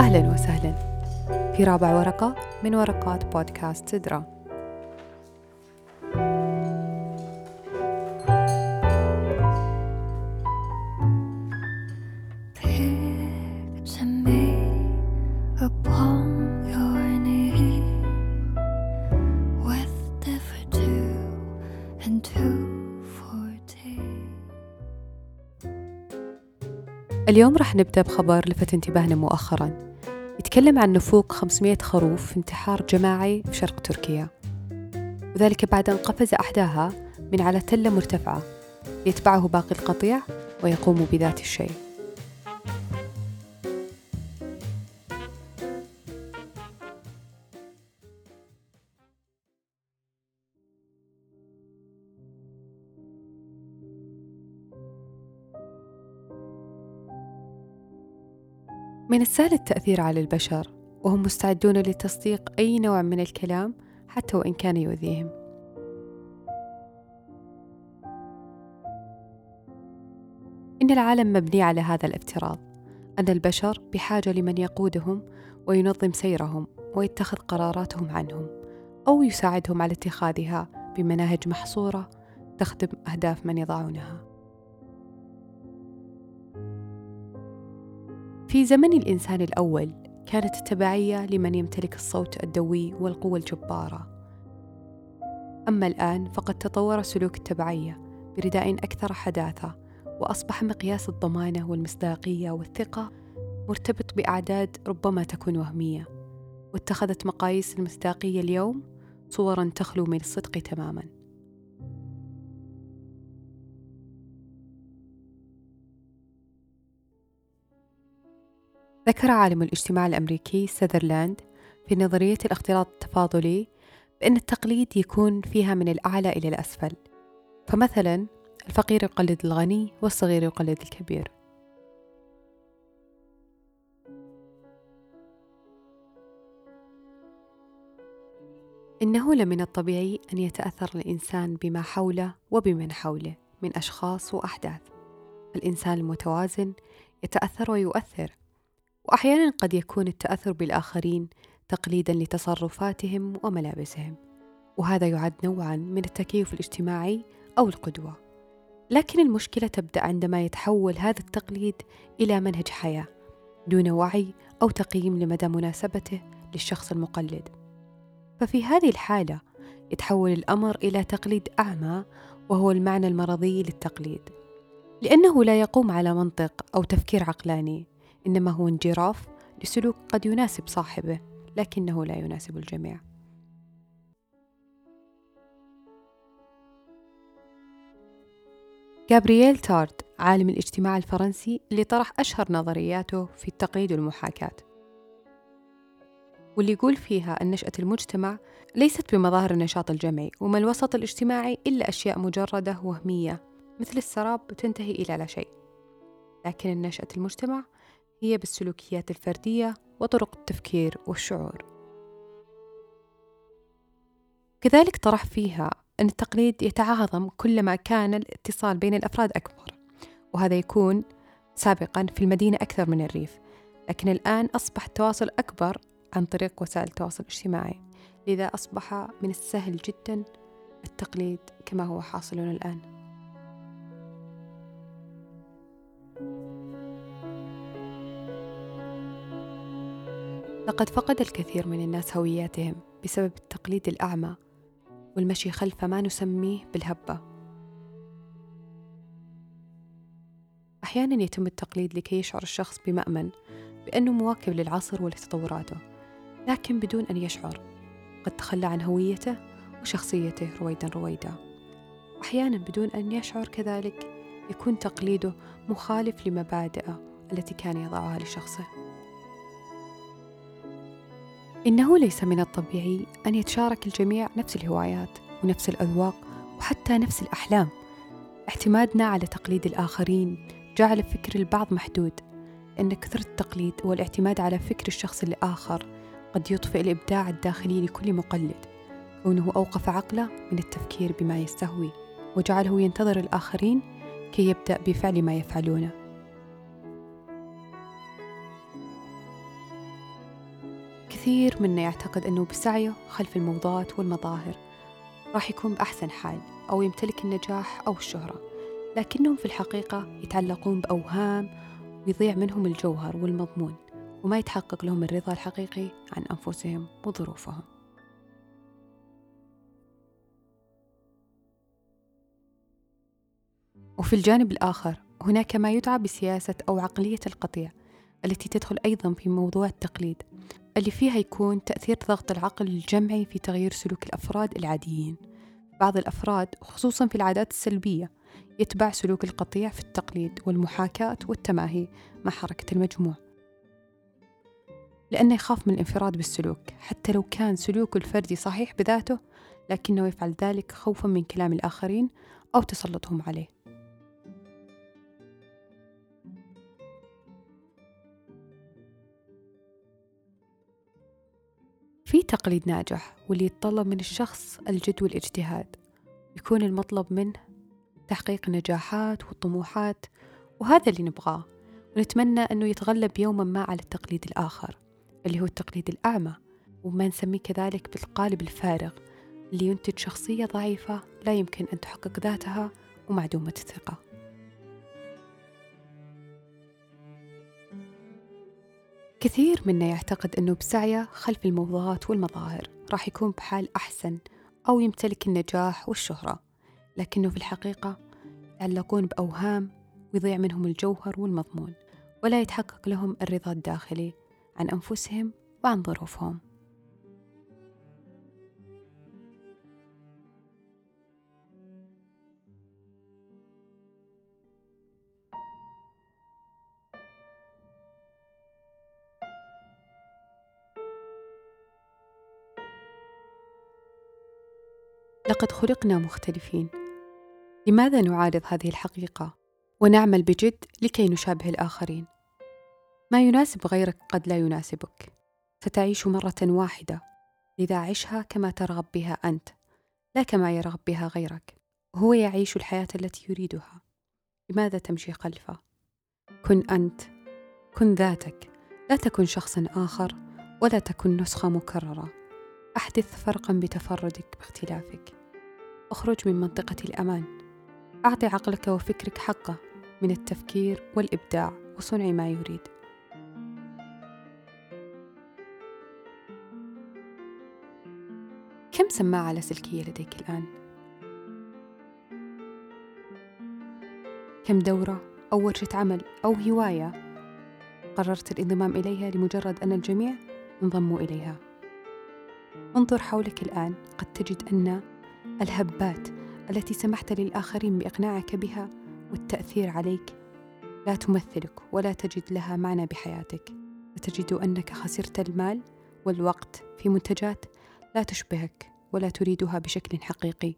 أهلا وسهلا في رابع ورقة من ورقات بودكاست سدرة. اليوم راح نبدأ بخبر لفت انتباهنا مؤخرا يتكلم عن نفوق 500 خروف في انتحار جماعي في شرق تركيا. وذلك بعد أن قفز أحداها من على تلة مرتفعة. يتبعه باقي القطيع ويقوم بذات الشيء. من السهل التأثير على البشر وهم مستعدون لتصديق أي نوع من الكلام حتى وإن كان يؤذيهم. إن العالم مبني على هذا الافتراض أن البشر بحاجة لمن يقودهم وينظم سيرهم ويتخذ قراراتهم عنهم أو يساعدهم على اتخاذها بمناهج محصورة تخدم أهداف من يضعونها. في زمن الإنسان الأول كانت التبعية لمن يمتلك الصوت الدوي والقوة الجبارة. أما الآن فقد تطور سلوك التبعية برداء أكثر حداثة وأصبح مقياس الضمانة والمصداقية والثقة مرتبط بأعداد ربما تكون وهمية. واتخذت مقاييس المصداقية اليوم صورا تخلو من الصدق تماما. ذكر عالم الاجتماع الأمريكي ساذرلاند في نظرية الاختلاط التفاضلي بأن التقليد يكون فيها من الأعلى إلى الأسفل. فمثلا الفقير يقلد الغني والصغير يقلد الكبير. إنه لمن الطبيعي أن يتأثر الإنسان بما حوله وبمن حوله من أشخاص وأحداث. الإنسان المتوازن يتأثر ويؤثر. وأحيانا قد يكون التأثر بالآخرين تقليدا لتصرفاتهم وملابسهم وهذا يعد نوعا من التكيف الاجتماعي أو القدوة. لكن المشكلة تبدأ عندما يتحول هذا التقليد إلى منهج حياة دون وعي أو تقييم لمدى مناسبته للشخص المقلد. ففي هذه الحالة يتحول الأمر إلى تقليد أعمى وهو المعنى المرضي للتقليد لأنه لا يقوم على منطق أو تفكير عقلاني إنما هو انجراف لسلوك قد يناسب صاحبه لكنه لا يناسب الجميع. جابرييل تارد عالم الاجتماع الفرنسي اللي طرح أشهر نظرياته في التقليد والمحاكاة واللي يقول فيها أن نشأة المجتمع ليست بمظاهر النشاط الجمعي وما الوسط الاجتماعي إلا أشياء مجردة وهمية مثل السراب تنتهي إلى لا شيء. لكن نشأة المجتمع هي بالسلوكيات الفردية وطرق التفكير والشعور. كذلك طرح فيها أن التقليد يتعاظم كلما كان الاتصال بين الأفراد أكبر وهذا يكون سابقا في المدينة أكثر من الريف لكن الآن أصبح التواصل أكبر عن طريق وسائل التواصل الاجتماعي لذا أصبح من السهل جدا التقليد كما هو حاصل الآن. لقد فقد الكثير من الناس هوياتهم بسبب التقليد الأعمى والمشي خلف ما نسميه بالهبة. أحيانا يتم التقليد لكي يشعر الشخص بمأمن بأنه مواكب للعصر ولتطوراته لكن بدون أن يشعر. قد تخلى عن هويته وشخصيته رويدا رويدا. أحيانا بدون أن يشعر كذلك يكون تقليده مخالف لمبادئه التي كان يضعها لشخصه. إنه ليس من الطبيعي أن يتشارك الجميع نفس الهوايات ونفس الأذواق وحتى نفس الأحلام. اعتمادنا على تقليد الآخرين جعل فكر البعض محدود. إن كثرة التقليد والاعتماد على فكر الشخص الآخر قد يطفئ الإبداع الداخلي لكل مقلد. كونه أوقف عقله من التفكير بما يستهوي وجعله ينتظر الآخرين كي يبدأ بفعل ما يفعلونه. كثير منا يعتقد أنه بسعيه خلف الموضات والمظاهر. راح يكون بأحسن حال أو يمتلك النجاح أو الشهرة لكنهم في الحقيقة يتعلقون بأوهام ويضيع منهم الجوهر والمضمون وما يتحقق لهم الرضا الحقيقي عن أنفسهم وظروفهم. وفي الجانب الآخر هناك ما يدعى بسياسة أو عقلية القطيع التي تدخل أيضا في موضوع التقليد اللي فيها يكون تأثير ضغط العقل الجمعي في تغيير سلوك الأفراد العاديين. بعض الأفراد خصوصا في العادات السلبية يتبع سلوك القطيع في التقليد والمحاكاة والتماهي مع حركة المجموع. لأنه يخاف من الانفراد بالسلوك حتى لو كان سلوكه الفردي صحيح بذاته لكنه يفعل ذلك خوفا من كلام الآخرين أو تسلطهم عليه. تقليد ناجح واللي يتطلب من الشخص الجد والاجتهاد يكون المطلب منه تحقيق النجاحات والطموحات وهذا اللي نبغاه ونتمنى أنه يتغلب يوما ما على التقليد الآخر اللي هو التقليد الأعمى وما نسميه كذلك بالقالب الفارغ اللي ينتج شخصية ضعيفة لا يمكن أن تحقق ذاتها ومعدومة الثقة. كثير منا يعتقد أنه بسعيه خلف الموضات والمظاهر راح يكون بحال أحسن أو يمتلك النجاح والشهرة لكنه في الحقيقة يتعلقون بأوهام ويضيع منهم الجوهر والمضمون ولا يتحقق لهم الرضا الداخلي عن أنفسهم وعن ظروفهم. لقد خلقنا مختلفين. لماذا نعارض هذه الحقيقة ونعمل بجد لكي نشابه الآخرين؟ ما يناسب غيرك قد لا يناسبك. ستعيش مرة واحدة لذا عشها كما ترغب بها أنت لا كما يرغب بها غيرك. هو يعيش الحياة التي يريدها. لماذا تمشي خلفه؟ كن أنت كن ذاتك. لا تكن شخصا آخر ولا تكن نسخة مكررة. أحدث فرقا بتفردك باختلافك. أخرج من منطقة الأمان. أعطي عقلك وفكرك حقه من التفكير والإبداع وصنع ما يريد. كم سماعة لاسلكية لديك الآن؟ كم دورة أو ورشة عمل أو هواية قررت الانضمام إليها لمجرد أن الجميع انضموا إليها؟ انظر حولك الآن قد تجد أن الهبات التي سمحت للآخرين بإقناعك بها والتأثير عليك. لا تمثلك ولا تجد لها معنى بحياتك. فتجد أنك خسرت المال والوقت في منتجات لا تشبهك ولا تريدها بشكل حقيقي.